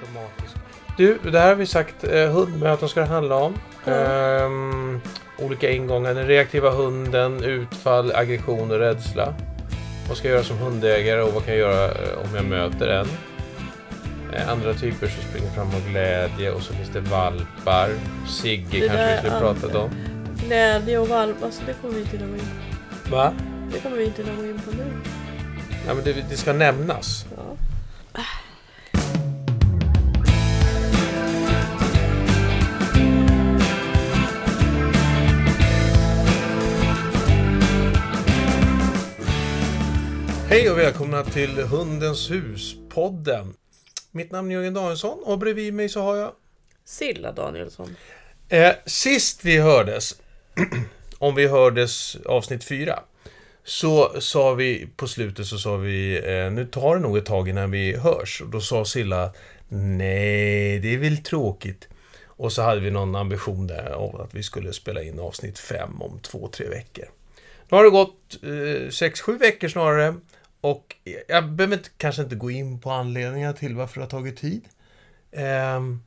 automatiskt. Du, det här har vi sagt. Eh, hundmöten ska det handla om. Ehm, olika ingångar. Den reaktiva hunden, utfall, aggression och rädsla. Vad ska jag göra som hundägare och vad kan jag göra eh, om jag möter en? Eh, andra typer som springer fram av glädje och så finns det valpar. Sigge Det kanske vi skulle pratat om. Glädje och valp, alltså det kommer vi inte hinna gå in på. Va? Det kommer vi inte hinna gå in på nu. Ja, men det, det ska nämnas. Ja. Hej och välkomna till Hundens hus-podden. Mitt namn är Jörgen Danielsson och bredvid mig så har jag... Silla Danielsson. Eh, sist vi hördes, om vi hördes avsnitt fyra, så sa vi på slutet så sa vi eh, nu tar det nog ett tag innan vi hörs. Och då sa Silla nej, det är väl tråkigt. Och så hade vi någon ambition där om att vi skulle spela in avsnitt fem om två, tre veckor. Nu har det gått eh, sex, sju veckor snarare. Och jag behöver inte, kanske inte gå in på anledningar till varför det har tagit tid. Ehm,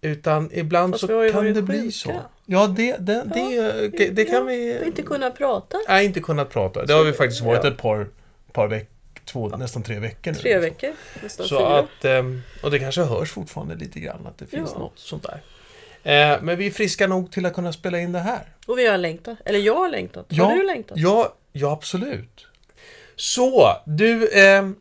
utan ibland Fast så kan det bli sjuka. så. Ja, det, det, det, det, kan ja, vi... Vi inte kunnat prata. Nej, inte kunnat prata. Det har vi faktiskt varit Ja. ett par, par veckor, två, nästan tre veckor nu. Tre liksom. veckor, nästan Så fyra. att, ehm, och det kanske hörs fortfarande lite grann att det finns Ja. något sånt där. Eh, Men vi är friska nog till att kunna spela in det här. Och vi har längtat. Eller jag har längtat. Ja, Har du längtat? Ja, ja absolut. Så, du... ehm,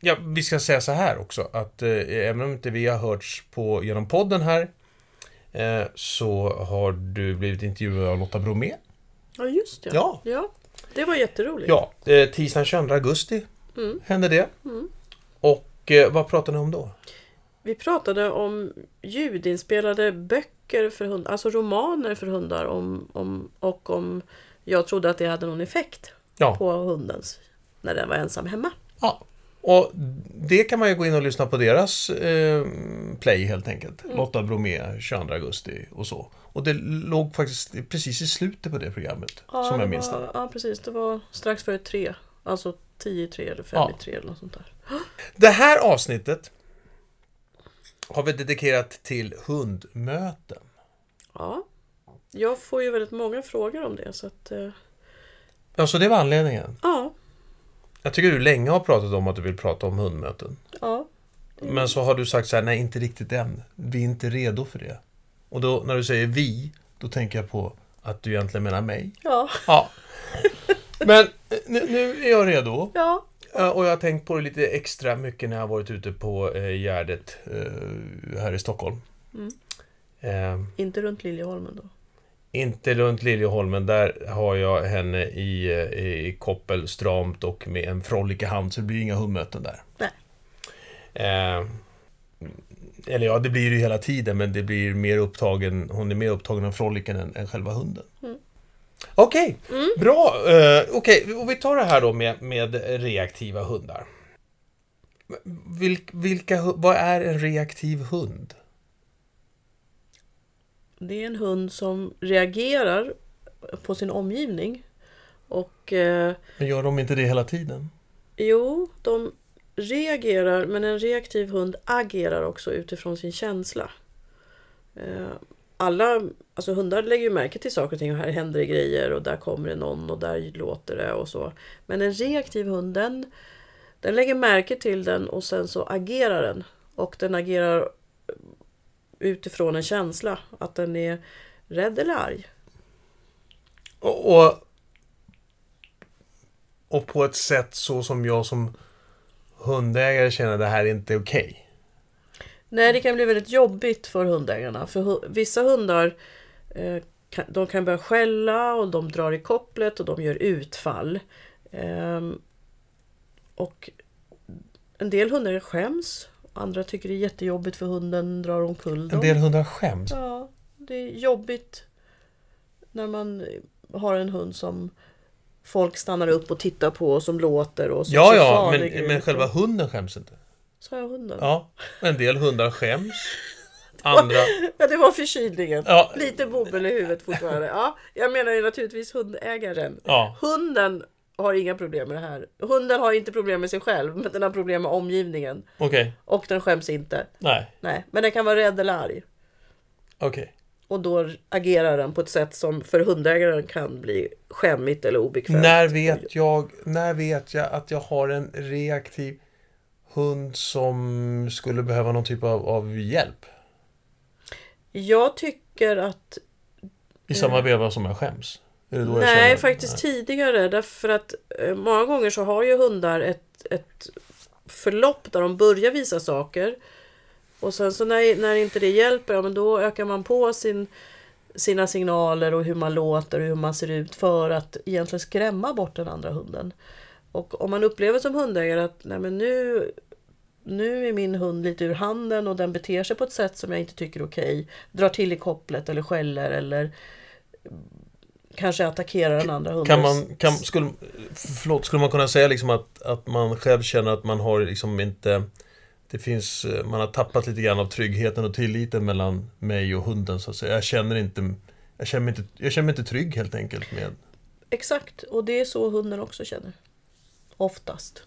ja, vi ska säga så här också att eh, även om inte vi har hörts på, genom podden här eh, så har du blivit intervjuad av Lotta Bromé. Ja, just det. Ja. ja. Det var jätteroligt. Ja, eh, tisdagen 22 augusti Mm. hände det. Mm. Och eh, vad pratade ni om då? Vi pratade om ljudinspelade böcker för hundar, alltså romaner för hundar om, om, och om jag trodde att det hade någon effekt Ja, på hundens när den var ensam hemma. ja. Och det kan man ju gå in och lyssna på deras eh, play helt enkelt. Mm. Lotta Bromé, 22 augusti och så. Och det låg faktiskt precis i slutet på det programmet. Ja, som jag minns det. Ja, precis. Det var strax före tre. Alltså tio i tre eller fem Ja. i tre eller något sånt där. Det här avsnittet har vi dedikerat till hundmöten. Ja. Jag får ju väldigt många frågor om det så att... eh, Ja, så det var anledningen. Ja. Jag tycker du länge har pratat om att du vill prata om hundmöten. Ja. Men så har du sagt så här, nej inte riktigt än. Vi är inte redo för det. Och då när du säger vi, då tänker jag på att du egentligen menar mig. Ja. Ja. Men eh, nu, nu är jag redo. Ja. Och jag har tänkt på det lite extra mycket när jag varit ute på eh, Gärdet eh, här i Stockholm. Mm. Eh, Inte runt Liljeholmen då. inte runt Liljeholmen, där har jag henne i, eh, i koppel stramt och med en frolic i hand, så det blir inga hundmöten där. Nej. Eh, eller ja, det blir det ju hela tiden, men det blir mer upptagen, hon är mer upptagen av frolicken än, än själva hunden. Mm. Okej, bra. Eh, Okej, och vi tar det här då med, med reaktiva hundar. Vilk, vilka, vad är en reaktiv hund? Det är en hund som reagerar på sin omgivning. Och eh, Men gör de inte det hela tiden? jo, de reagerar men en reaktiv hund agerar också utifrån sin känsla. Eh, alla alltså hundar lägger ju märke till saker och ting och här händer det grejer och där kommer det någon och där låter det och så. Men en reaktiv hund den, den lägger märke till den och sen så agerar den. Och den agerar utifrån en känsla att den är rädd eller arg. Och, och, och på ett sätt så som jag som hundägare känner att det här är inte okej. Nej, det kan bli väldigt jobbigt för hundägarna. För vissa hundar eh, de kan börja skälla och de drar i kopplet och de gör utfall. Ehm, och en del hundar skäms. Andra tycker det är jättejobbigt för hunden drar omkull En dem. del hundar skäms. Ja, det är jobbigt när man har en hund som folk stannar upp och tittar på och som låter och som Ja, ja, men, men själva hunden skäms inte. Sa jag hunden? Ja, en del hundar skäms. Andra... Ja, det var förkylningen. Ja. Lite bobbel i huvudet fortfarande. Ja, jag menar ju naturligtvis hundägaren. Ja, Hunden har inga problem med det här. Hunden har inte problem med sig själv, men den har problem med omgivningen. Okej. Och den skäms inte. Nej. Nej, men den kan vara rädd eller arg. Okej. Och då agerar den på ett sätt som för hundägaren kan bli skämmigt eller obekvämt. När vet jag, när vet jag att jag har en reaktiv hund som skulle behöva någon typ av, av hjälp? Jag tycker att I samma veva som jag skäms? Nej, känner- faktiskt Nej. tidigare. Därför att eh, många gånger så har ju hundar ett, ett förlopp där de börjar visa saker. Och sen så när, när inte det hjälper, ja, men då ökar man på sin, sina signaler och hur man låter och hur man ser ut för att egentligen skrämma bort den andra hunden. Och om man upplever som hundägare att nej, men nu, nu är min hund lite ur handen och den beter sig på ett sätt som jag inte tycker är okej. Drar till i kopplet eller skäller eller kanske attackerar den andra hunden. Kan man, kan, skulle, förlåt, skulle man kunna säga liksom att, att man själv känner att man har liksom inte... Det finns, eh, man har tappat lite grann av tryggheten och tilliten mellan mig och hunden så att säga. Jag känner inte... Jag känner mig inte, jag känner mig inte trygg helt enkelt med... Exakt, och det är så hunden också känner. Oftast.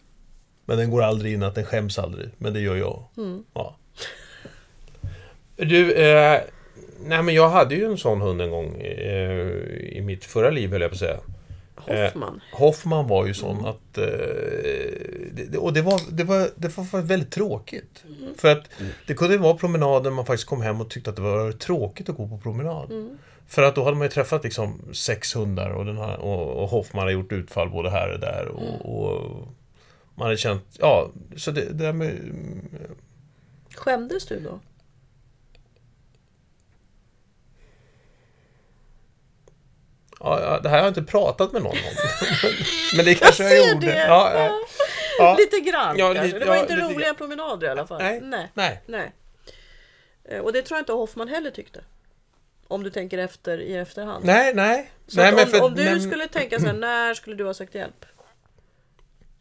Men den går aldrig in att den skäms aldrig. Men det gör jag. Mm. Ja. Du, eh, nej men jag hade ju en sån hund en gång eh, i mitt förra liv höll jag på att säga. Hoffman. Hoffman var ju sån att... Eh, det, och det var, det, var, det var väldigt tråkigt. För att det kunde vara promenader man faktiskt kom hem och tyckte att det var tråkigt att gå på promenad. För att då hade man ju träffat liksom sex hundar och, den här, och, och Hoffman hade gjort utfall både här och där. Och, och man hade känt... Ja, så det, det där med... Skämdes du då? Ja, det här har jag inte pratat med någon om. Men det kanske jag, ser gjorde. det. Ja, ja. Ja. Lite grann Ja, kanske. lite- Det var inte roliga grann. promenader i alla fall. Nej. Nej. Nej. Nej. Eh, Och det tror jag inte Hoffman heller tyckte. Om du tänker efter i efterhand. Nej, nej. Nej om, för, om du men, skulle tänka så här, när skulle du ha sökt hjälp?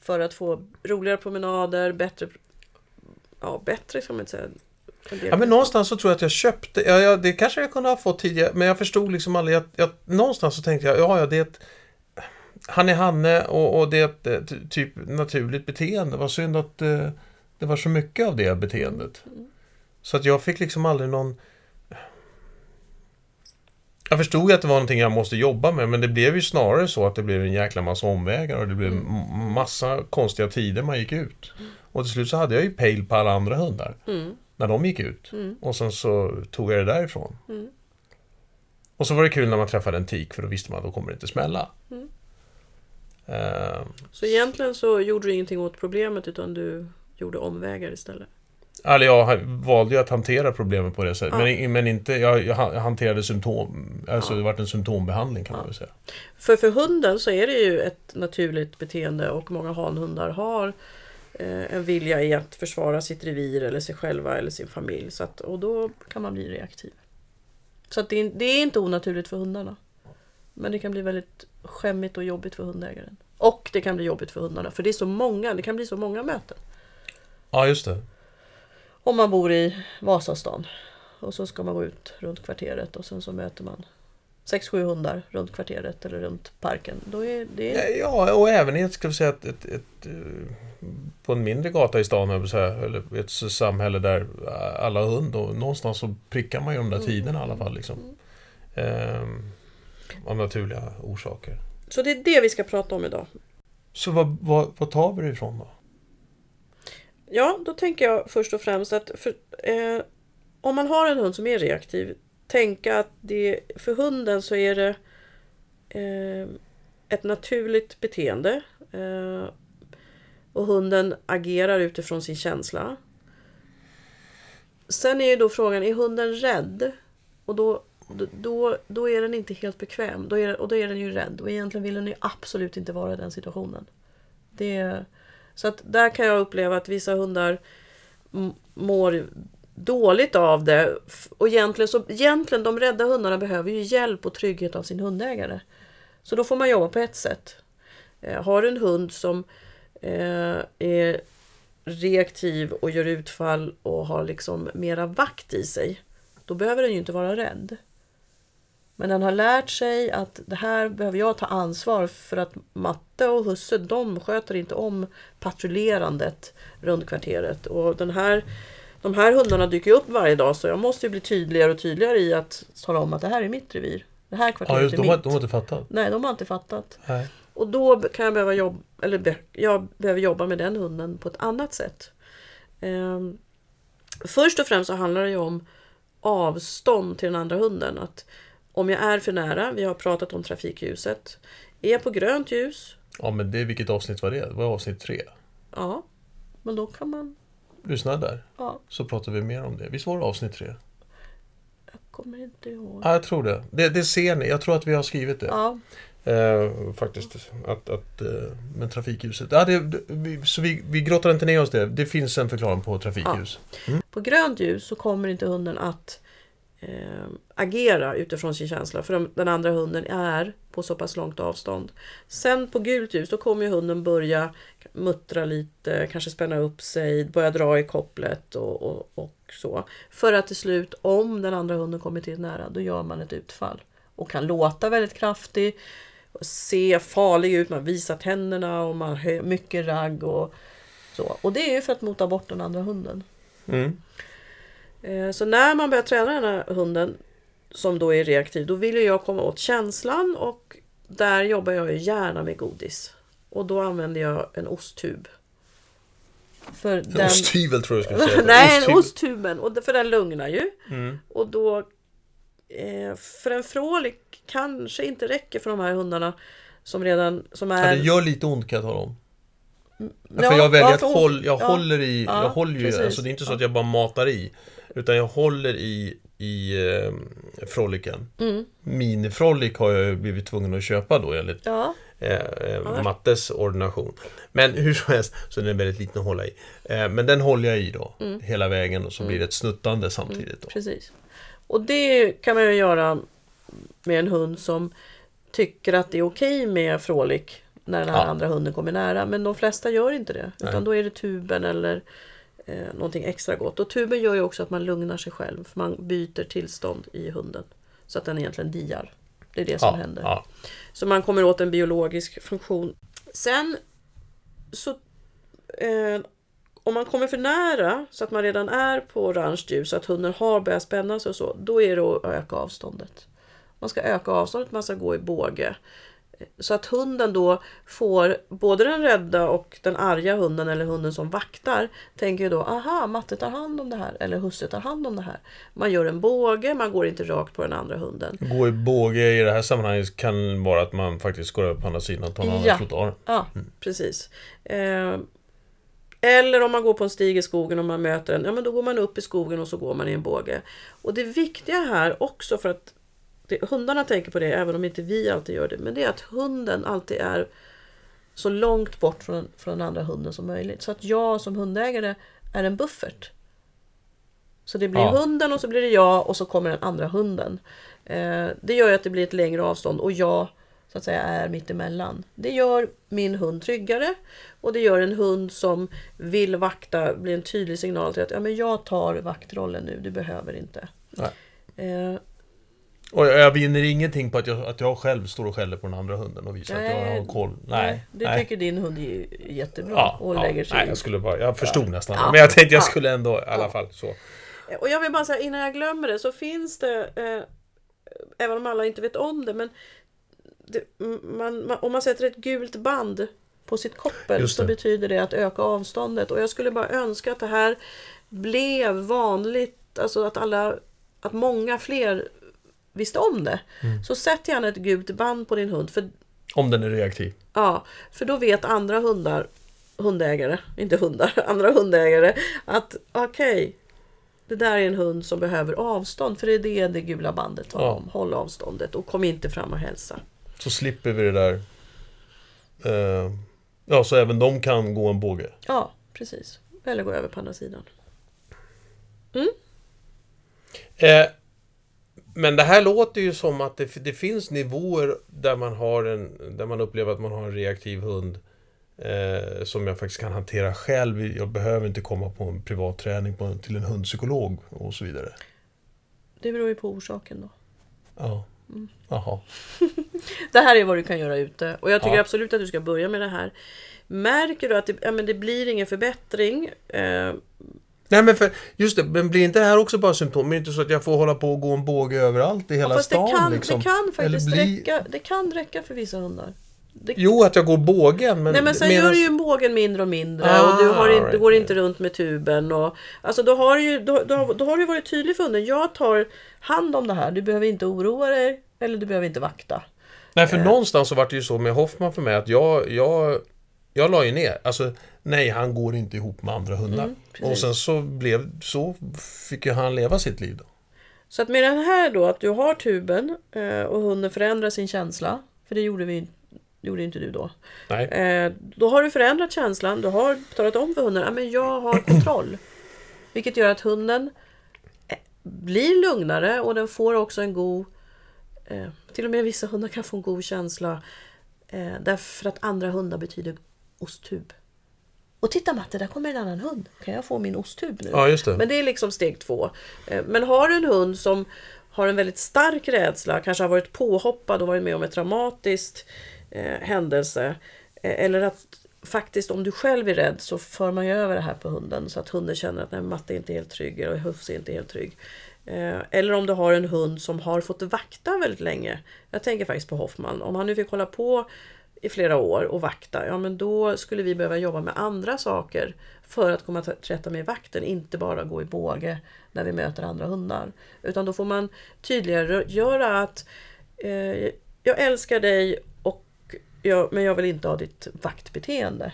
För att få roligare promenader, bättre... Ja, bättre ska man inte säga. Ja, men någonstans så tror jag att jag köpte, ja, ja, det kanske jag kunde ha fått tidigare, men jag förstod liksom aldrig att, jag, någonstans så tänkte jag, ja, ja, det är ett, han är Hanne och, och det är ett eh, ty- typ naturligt beteende. Vad synd att eh, det var så mycket av det beteendet. Så att jag fick liksom aldrig någon... Jag förstod ju att det var någonting jag måste jobba med, men det blev ju snarare så att det blev en jäkla massa omvägar och det blev m- massa konstiga tider man gick ut. Och till slut så hade jag ju pejl på alla andra hundar Mm. när de gick ut. Och sen så tog jag det därifrån. Mm. Och så var det kul när man träffade en tik för då visste man att då kommer det inte smälla. Mm. Eh, Så egentligen så gjorde du ingenting åt problemet utan du gjorde omvägar istället. Eller jag valde ju att hantera problemet på det sättet. Ja. Men, men inte, jag, jag ha- hanterade symptom. Alltså Ja. det vart en symptombehandling kan man Ja. väl säga. För för hunden så är det ju ett naturligt beteende och många hanhundar har eh, en vilja i att försvara sitt revir eller sig själva eller sin familj. Så att, och då kan man bli reaktiv. Så att det, är, det är inte onaturligt för hundarna. Men det kan bli väldigt skämmigt och jobbigt för hundägaren. Och det kan bli jobbigt för hundarna för det är så många, det kan bli så många möten. Ja, just det. Om man bor i Vasastan och så ska man gå ut runt kvarteret och sen så möter man sex, sju hundar runt kvarteret eller runt parken. Då är det... Ja, och även i ett, ska vi säga, ett, ett, ett, eh, på en mindre gata i stan, säga, eller ett samhälle där alla har hund och någonstans så prickar man ju de där tiderna i alla fall. Liksom. Ehm, av naturliga orsaker. Så det är det vi ska prata om idag. Så vad, vad, vad tar vi det ifrån då? Ja, då tänker jag först och främst att för, eh, om man har en hund som är reaktiv, tänka att det, för hunden så är det eh, ett naturligt beteende. Eh, och hunden agerar utifrån sin känsla. Sen är ju då frågan, är hunden rädd? Och då, då, då är den inte helt bekväm. Då är, och då är den ju rädd. Och egentligen vill den ju absolut inte vara i den situationen. Det, så att där kan jag uppleva att vissa hundar mår dåligt av det. Och egentligen, så, egentligen, de rädda hundarna behöver ju hjälp och trygghet av sin hundägare. Så då får man jobba på ett sätt. Eh, har du en hund som eh, är reaktiv och gör utfall och har liksom mera vakt i sig. Då behöver den ju inte vara rädd. Men den har lärt sig att det här behöver jag ta ansvar för att matte och husse de sköter inte om patrullerandet runt kvarteret. Och den här, de här hundarna dyker upp varje dag så jag måste bli tydligare och tydligare i att tala om att det här är mitt revir. Det här kvarteret Ja, just, är de, mitt. har, de har inte fattat. Nej, de har inte fattat. Nej. Och då kan jag behöva jobba, eller jag behöver jobba med den hunden på ett annat sätt. Ehm, först och främst så handlar det ju om avstånd till den andra hunden. Att om jag är för nära, vi har pratat om trafikljuset. Är jag på grönt ljus, Ja, men det, vilket avsnitt var det? Det var avsnitt tre. ja, men då kan man, Lyssna där, ja, så pratar vi mer om det. Visst var det avsnitt tre? jag kommer inte ihåg. Ja, jag tror det. det. Det ser ni. Jag tror att vi har skrivit det. Ja, Eh, faktiskt. Att, att, eh, med trafikljuset. Ja, det, vi, så vi, vi grottar inte ner oss det. Det finns en förklaring på trafikljus. på grönt ljus så kommer inte hunden att eh, agera utifrån sin känsla för de- den andra hunden är på så pass långt avstånd. Sen på gult ljus då kommer ju hunden börja muttra lite, kanske spänna upp sig, börja dra i kopplet och, och, och så. För att till slut, om den andra hunden kommer till nära, då gör man ett utfall. Och kan låta väldigt kraftig, se farlig ut, man visar tänderna och man har mycket ragg och så. Och det är ju för att mota bort den andra hunden. Mm. Eh, Så när man börjar träna den här hunden som då är reaktiv, då vill jag komma åt känslan och där jobbar jag ju gärna med godis. Och då använder jag en osttub. För En den... osthyvel tror jag du skulle säga. Nej, en osttuben. Och för den lugnar ju. Mm. Och då... Eh, för en frålik kanske inte räcker för de här hundarna som redan... Som Ja, är... det gör lite ont kan jag tala om. Ja, för jag väljer att för hon- håll, jag ja. håller i, Ja, jag håller ju, precis. alltså det är inte så att jag bara matar i. Utan jag håller i, i eh, froliken. Mm. Minifrolik har jag blivit tvungen att köpa då enligt Ja, eh, eh. Mattes ordination. Men hur som helst, så den är väldigt liten att hålla i. Eh, men den håller jag i då, Mm. hela vägen och så blir det ett snuttande samtidigt. Då. Precis. Och det kan man ju göra med en hund som tycker att det är okej med frålik när den här Ja. andra hunden kommer nära. Men de flesta gör inte det. Utan Nej. då är det tuben eller eh, någonting extra gott. Och tuben gör ju också att man lugnar sig själv. För man byter tillstånd i hunden. Så att den egentligen diar. Det är det som Ja, händer. ja. Så man kommer åt en biologisk funktion. Sen så eh, om man kommer för nära så att man redan är på orange ljus så att hunden har börjat spänna sig och så, då är det att öka avståndet. Man ska öka avståndet, man ska gå i båge. Så att hunden då får, både den rädda och den arga hunden eller hunden som vaktar, tänker ju då, aha, matte tar hand om det här, eller husse tar hand om det här. Man gör en båge, man går inte rakt på den andra hunden. Gå i båge i det här sammanhanget kan vara att man faktiskt går över på andra sidan och tar en annan Ja. trottoar. Ja, precis. Eh, eller om man går på en stig i skogen och man möter en, ja men då går man upp i skogen och så går man i en båge. Och det viktiga här också för att det, hundarna tänker på det, även om inte vi alltid gör det, men det är att hunden alltid är så långt bort från, från den andra hunden som möjligt. Så att jag som hundägare är en buffert. Så det blir Ja. hunden och så blir det jag och så kommer den andra hunden. Eh, det gör ju att det blir ett längre avstånd och jag så att säga är mitt emellan. Det gör min hund tryggare och det gör en hund som vill vakta blir en tydlig signal till att ja, men jag tar vaktrollen nu, du behöver inte. Eh, Och jag, jag vinner ingenting på att jag, att jag själv står och skäller på den andra hunden och visar att jag Nej. har koll. Nej. det nej. tycker din hund är jättebra Ja, och ja, lägger sig nej, jag skulle bara, jag förstod nästan Ja. Men jag tänkte jag Ja. skulle ändå i alla Ja. fall så. Och jag vill bara säga innan jag glömmer det så finns det, eh, även om alla inte vet om det, men det, man, man, om man sätter ett gult band på sitt koppel så betyder det att öka avståndet. Och jag skulle bara önska att det här blev vanligt, alltså att alla, att många fler visste om det. Mm. Så sätt gärna ett gult band på din hund. För, Om den är reaktiv. ja, för då vet andra hundar, hundägare, inte hundar, andra hundägare att okej, det där är en hund som behöver avstånd. För det är det det gula bandet talar Ja. om. Håll avståndet och kom inte fram och hälsa. Så slipper vi det där. Eh, ja, så även de kan gå en båge. Ja, precis. Eller gå över på andra sidan. Eh, men det här låter ju som att det, det finns nivåer där man, har en, där man upplever att man har en reaktiv hund eh, som jag faktiskt kan hantera själv. Jag behöver inte komma på en privat träning på, till en hundpsykolog och så vidare. Det beror ju på orsaken då. Ja. Jaha. Det här är vad du kan göra ute. Och jag tycker Ja. absolut att du ska börja med det här. Märker du att det, ja, men det blir ingen förbättring. Eh, Nej men för, just det, men blir inte det här också bara symptom? Är det inte så att jag får hålla på och gå en båge överallt i hela fast stan det kan, liksom? det kan faktiskt bli- räcka, det kan räcka för vissa hundar. Det, Jo, att jag går bågen, men... Nej men sen medans- gör du ju bågen mindre och mindre Ah, och du, har inte, du right, går right. inte runt med tuben. Och, alltså då har, du ju, då, då, då har du varit tydlig för hunden. Jag tar hand om det här. Du behöver inte oroa dig eller du behöver inte vakta. Nej, Eh. för någonstans så var det ju så med Hoffman för mig att jag, jag, jag la ju ner. Alltså, nej, han går inte ihop med andra hundar. Mm, och sen så blev, så fick ju han leva sitt liv då. Så att med den här då att du har tuben eh, och hunden förändrar sin känsla. För det gjorde, vi, gjorde inte du då. Nej. Eh, då har du förändrat känslan. Du har talat om för hunden att jag har kontroll. Vilket gör att hunden eh, blir lugnare och den får också en god... Till och med vissa hundar kan få en god känsla. Därför att andra hundar betyder osttub. Och titta Matte, där kommer en annan hund. Kan jag få min osttub nu? Ja, just det. Men det är liksom steg två. Eh, Men har du en hund som har en väldigt stark rädsla, kanske har varit påhoppad och varit med om ett traumatiskt eh, händelse. Eh, eller att faktiskt om du själv är rädd så för man ju över det här på hunden så att hunden känner att nej, Matte är inte helt trygg eller Hufs är inte helt trygg. Eh, eller om du har en hund som har fått vakta väldigt länge. Jag tänker faktiskt på Hoffman. Om han nu fick hålla på i flera år och vakta, ja men då skulle vi behöva jobba med andra saker för att komma till rätta med vakten, inte bara gå i båge när vi möter andra hundar. Utan då får man tydligare göra att eh, jag älskar dig och jag, men jag vill inte ha ditt vaktbeteende.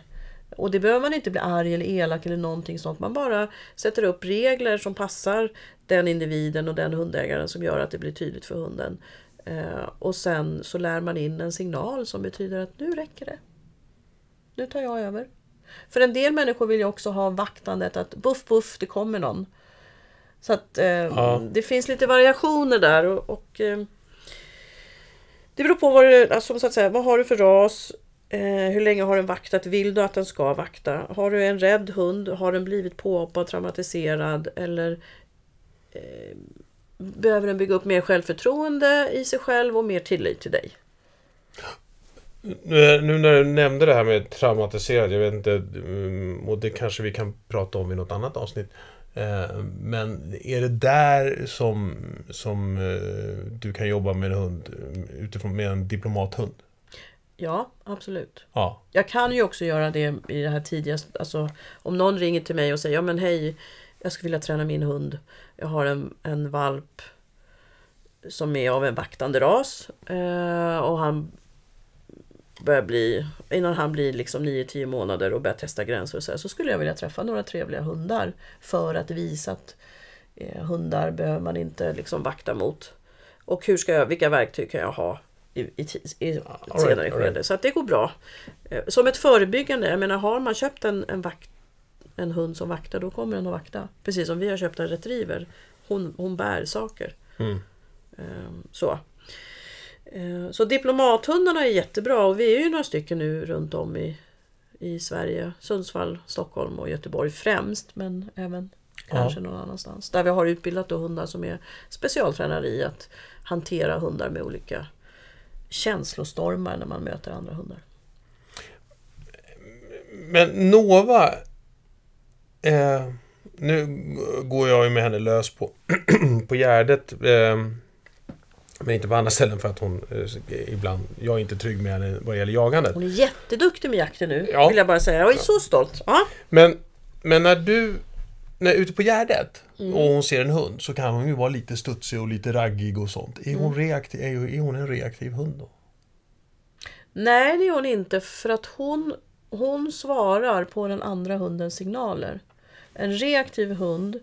Och det behöver man inte bli arg eller elak eller någonting sånt. Man bara sätter upp regler som passar den individen och den hundägaren som gör att det blir tydligt för hunden. Eh, och sen så lär man in en signal som betyder att nu räcker det. Nu tar jag över. För en del människor vill ju också ha vaktandet att buff buff, det kommer någon. Så att eh, Ja. det finns lite variationer där och, och eh, det beror på vad du, alltså, så att säga, vad har du för ras, eh, hur länge har den vaktat, vill du att den ska vakta? Har du en rädd hund, har den blivit påhoppad, traumatiserad eller eh, behöver den bygga upp mer självförtroende i sig själv och mer tillit till dig? Nu när du nämnde det här med traumatiserad, jag vet inte, mm, och det kanske vi kan prata om i något annat avsnitt. Eh, Men är det där som, som eh, du kan jobba med en hund utifrån med en diplomathund? Ja, absolut. Ja. Jag kan ju också göra det i det här tidigast, alltså om någon ringer till mig och säger ja men hej, jag skulle vilja träna min hund. Jag har en, en valp som är av en vaktande ras eh, och han börjar bli, innan han blir liksom 9-10 månader och börjar testa gränser och så, här, så skulle jag vilja träffa några trevliga hundar för att visa att eh, hundar behöver man inte liksom vakta mot. Och hur ska jag, vilka verktyg kan jag ha i, i, i right, senare all skede. right. Så att det går bra. Eh, Som ett förebyggande, jag menar har man köpt en, en, vakt, en hund som vaktar, då kommer den att vakta. Precis som vi har köpt en retriever. Hon, hon bär saker. Mm. Ehm, Så. Ehm, Så diplomathundarna är jättebra och vi är ju några stycken nu runt om i, i Sverige. Sundsvall, Stockholm och Göteborg främst men även kanske någon annanstans. Där vi har utbildat hundar som är specialtränare i att hantera hundar med olika känslostormar när man möter andra hundar. Men Nova... Eh, nu går jag ju med henne lös på, på Gärdet. Eh, men inte på andra ställen för att hon eh, ibland... Jag är inte trygg med henne vad gäller jagandet. Hon är jätteduktig med jakten nu, Ja. vill jag bara säga. Jag är så stolt. Ja. Men, men när du... När ute på Gärdet Mm. och hon ser en hund så kan hon ju vara lite studsig och lite raggig och sånt. Är Mm. hon, reaktiv, är, är hon en reaktiv hund då? Nej, det är hon inte för att hon, hon svarar på den andra hundens signaler. En reaktiv hund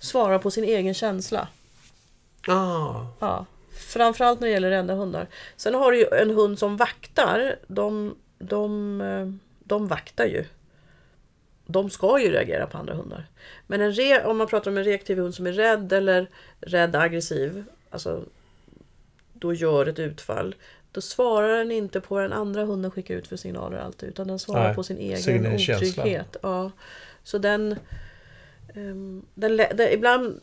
svarar på sin egen känsla. Ah. Ja. Framförallt när det gäller rädda hundar. Sen har du ju en hund som vaktar. De, de, eh, de vaktar ju. De ska ju reagera på andra hundar. Men en re, om man pratar om en reaktiv hund som är rädd eller rädd aggressiv. Alltså, då gör ett utfall. Då svarar den inte på vad den andra hunden skickar ut för signaler alltid. Utan den svarar Nej, på sin egen otrygghet. Ja. Så den, ehm, den, den, ibland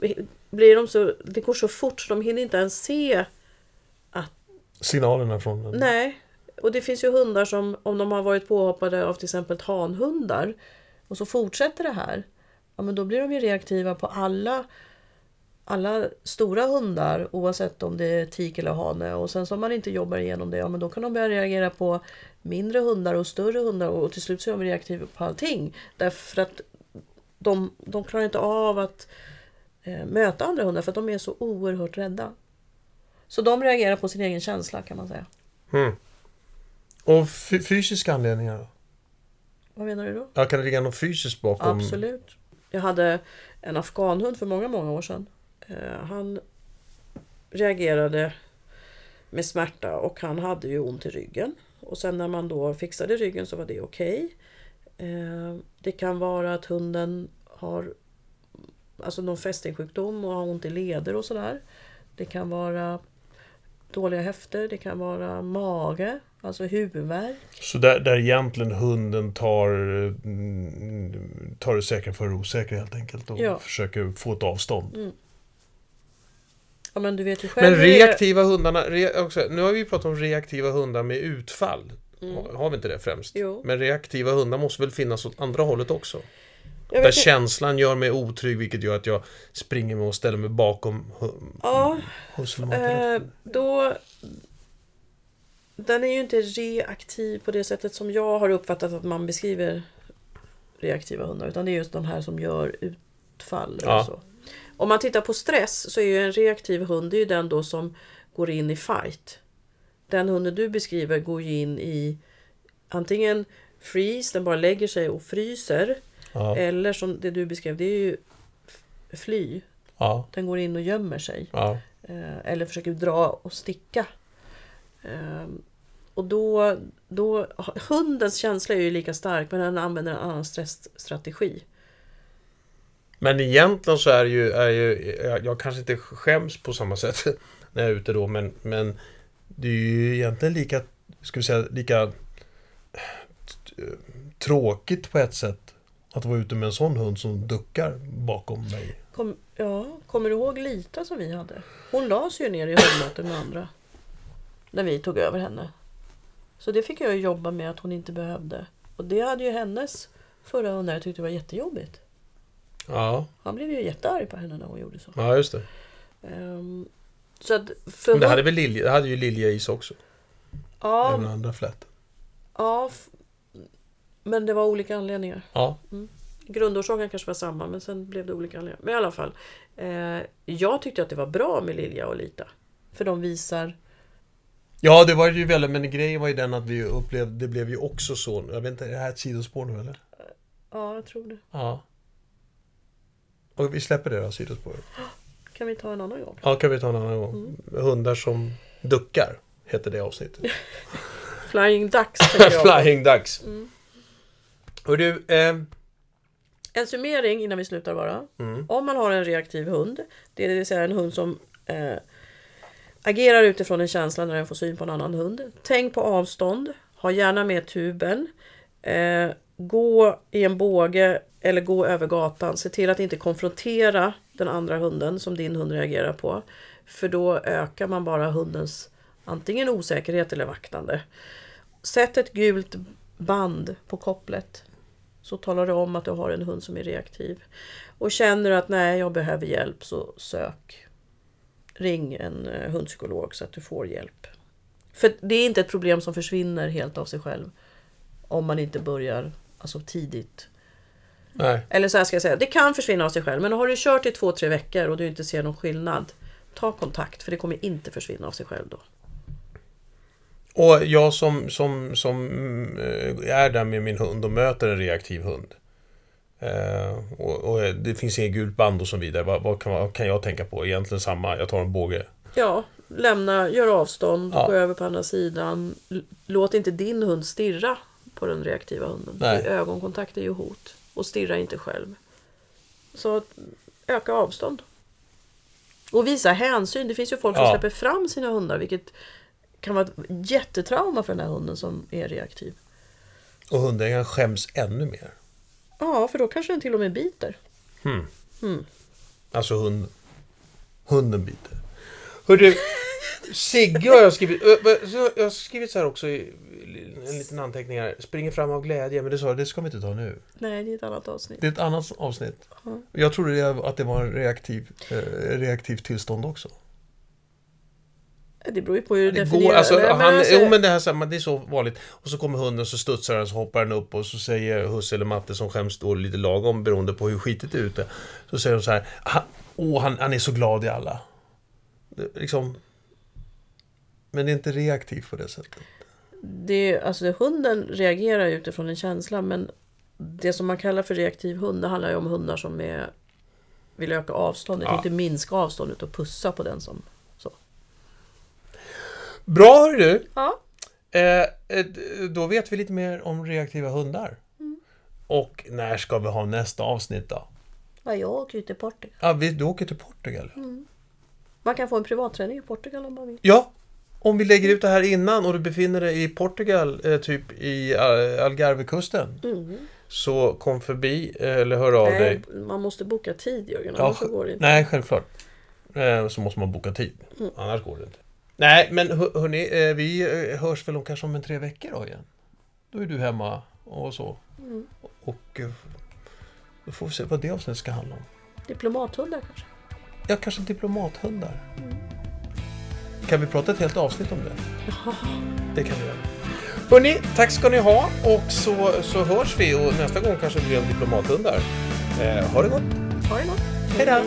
blir de så, det går så fort så de hinner inte ens se Signalerna från den. Nej, och det finns ju hundar som om de har varit påhoppade av till exempel hanhundar och så fortsätter det här. Ja, men då blir de ju reaktiva på alla, alla stora hundar oavsett om det är tik eller hane. Och sen så om man inte jobbar igenom det, ja men då kan de börja reagera på mindre hundar och större hundar och till slut så är de reaktiva på allting. Därför att de, de klarar inte av att eh, möta andra hundar för att de är så oerhört rädda. Så de reagerar på sin egen känsla kan man säga. Mm. Och fysiska anledningar då? Vad menar du då? Ja, kan det ligga något fysiskt bakom? Absolut. Jag hade en afghanhund för många, många år sedan. Eh, Han reagerade med smärta och han hade ju ont i ryggen. Och sen när man då fixade ryggen så var det okej. Eh, Det kan vara att hunden har alltså någon fästingsjukdom och har ont i leder och sådär. Det kan vara dåliga höfter, det kan vara mage, alltså huvudvärk. Så där, där egentligen hunden tar, mm, tar det säkra för det osäkra helt enkelt och Ja. försöker få ett avstånd. Ja men du vet ju själv Men det är- reaktiva hundarna, re, också, nu har vi ju pratat om reaktiva hundar med utfall. Har- Har vi inte det främst? Mm. Jo. Men reaktiva hundar måste väl finnas åt andra hållet också? Där inte- känslan gör mig otrygg vilket gör att jag springer och ställer mig bakom Ja, husselmaten. Eh, då... Den är ju inte reaktiv på det sättet som jag har uppfattat att man beskriver reaktiva hundar. Utan det är just de här som gör utfall. Ja. så. Om man tittar på stress så är ju en reaktiv hund det är ju den då som går in i fight. Den hunden du beskriver går ju in i antingen freeze, den bara lägger sig och fryser. Ja, Eller som det du beskrev, det är ju fly. ja, Den går in och gömmer sig. ja. Eh, eller försöker dra och sticka. Eh, och då, då, hundens känsla är ju lika stark men den använder en annan stressstrategi. Men egentligen så är det ju, är ju jag, jag kanske inte skäms på samma sätt när jag är ute då, men, men det är ju egentligen lika, ska vi säga, lika tråkigt på ett sätt att vara ute med en sån hund som duckar bakom mig. Kom, ja, kommer du ihåg Lita som vi hade? Hon lades sig ju ner i hundmöten med andra. När vi tog över henne. Så det fick jag ju jobba med att hon inte behövde. Och det hade ju hennes förra hundar tyckte var jättejobbigt. Ja, Han blev ju jättearg på henne när hon gjorde så. ja just det. Ehm, så att för Men det hade väl Lilja, det hade ju Lilja is också. ja, Även andra flätt. Ja, men det var olika anledningar. Ja, Grundorsaken kanske var samma, men sen blev det olika anledningar. Men i alla fall. Eh, jag tyckte att det var bra med Lilja och Lita. För de visar... Ja, det var ju väldigt, men grejen var ju den att vi upplevde, det blev ju också så, jag vet inte, är det här ett sidospår nu eller? Ja, jag tror det. Ja. Och vi släpper det då, sidospåret. Kan vi ta en annan gång? Ja, kan vi ta en annan gång. Hundar som duckar, heter det avsnittet. Flying Ducks. Flying Ducks. Och du, eh, En summering innan vi slutar bara. Mm. Om man har en reaktiv hund, det vill säga en hund som eh, agerar utifrån en känsla när den får syn på en annan hund. Tänk på avstånd, ha gärna med tuben, eh, gå i en båge eller gå över gatan. Se till att inte konfrontera den andra hunden som din hund reagerar på. För då ökar man bara hundens antingen osäkerhet eller vaktande. Sätt ett gult band på kopplet så talar du om att du har en hund som är reaktiv. Och känner du att nej, jag behöver hjälp så sök. Ring en eh, hundpsykolog så att du får hjälp. För det är inte ett problem som försvinner helt av sig själv. Om man inte börjar alltså tidigt. nej. Eller så här ska jag säga, det kan försvinna av sig själv. Men har du kört i två, tre veckor och du inte ser någon skillnad. Ta kontakt för det kommer inte försvinna av sig själv då. Och jag som, som, som eh, är där med min hund och möter en reaktiv hund. Eh, och, och det finns inget gult band och så vidare. Vad, vad, kan, vad kan jag tänka på? Egentligen samma. Jag tar en båge. Ja, lämna, gör avstånd, Ja. gå över på andra sidan. Låt inte din hund stirra på den reaktiva hunden. Nej. Ögonkontakt är ju hot. Och stirra inte själv. Så öka avstånd. Och visa hänsyn. Det finns ju folk som Ja. släpper fram sina hundar. Vilket kan vara ett jättetrauma för den här hunden som är reaktiv. Och hundägaren skäms ännu mer. Ja, för då kanske den till och med biter. Hmm. Hmm. Alltså hund, hunden biter. Hörru, Sigge har jag skrivit. Jag har skrivit så här också i en liten anteckning här. Springer fram av glädje, men det sa det ska vi inte ta nu. Nej, det är ett annat avsnitt. Det är ett annat avsnitt. Ja. Jag trodde det- att det var en reaktiv, eh, reaktivt tillstånd också. Det beror ju på hur du Det definierar går, alltså, Nej, men han, alltså- Jo men det här så här, men det är så vanligt. Och så kommer hunden så studsar den så hoppar den upp och så säger husse eller matte som skäms då lite lagom beroende på hur skitigt det är ute. Så säger de så här. "Han- Åh, han, han är så glad i alla. Det, liksom. Men det är inte reaktivt på det sättet. Det, alltså hunden reagerar utifrån en känsla men det som man kallar för reaktiv hund det handlar ju om hundar som är, vill öka avståndet, Ja. inte minska avståndet och pussa på den som... Så. Bra hör du. Ja. Eh, eh, då vet vi lite mer om reaktiva hundar. Och när ska vi ha nästa avsnitt då? ja, jag åker ju till Portugal. Ja, vi, du åker till Portugal. Man kan få en privatträning i Portugal om man vill. Ja, om vi lägger ut det här innan och du befinner dig i Portugal, eh, typ i eh, Algarvekusten, Mm. så kom förbi eh, eller hör av dig. Nej, man måste boka tid Jörgen, Ja, annars går det inte. Nej, självklart. Eh, så måste man boka tid. Mm. Annars går det inte. Nej, men hör, hörni, eh, vi hörs väl om kanske om en tre veckor då igen. Då är du hemma och så. Mm. Och då får vi se vad det avsnittet ska handla om. Diplomathundar kanske? Ja, kanske diplomathundar. Kan vi prata ett helt avsnitt om det? Det kan vi göra. Hörni, tack ska ni ha och så, så hörs vi och nästa gång kanske det blir om diplomathundar. Eh, ha det gott! Ha det gott! Hej då!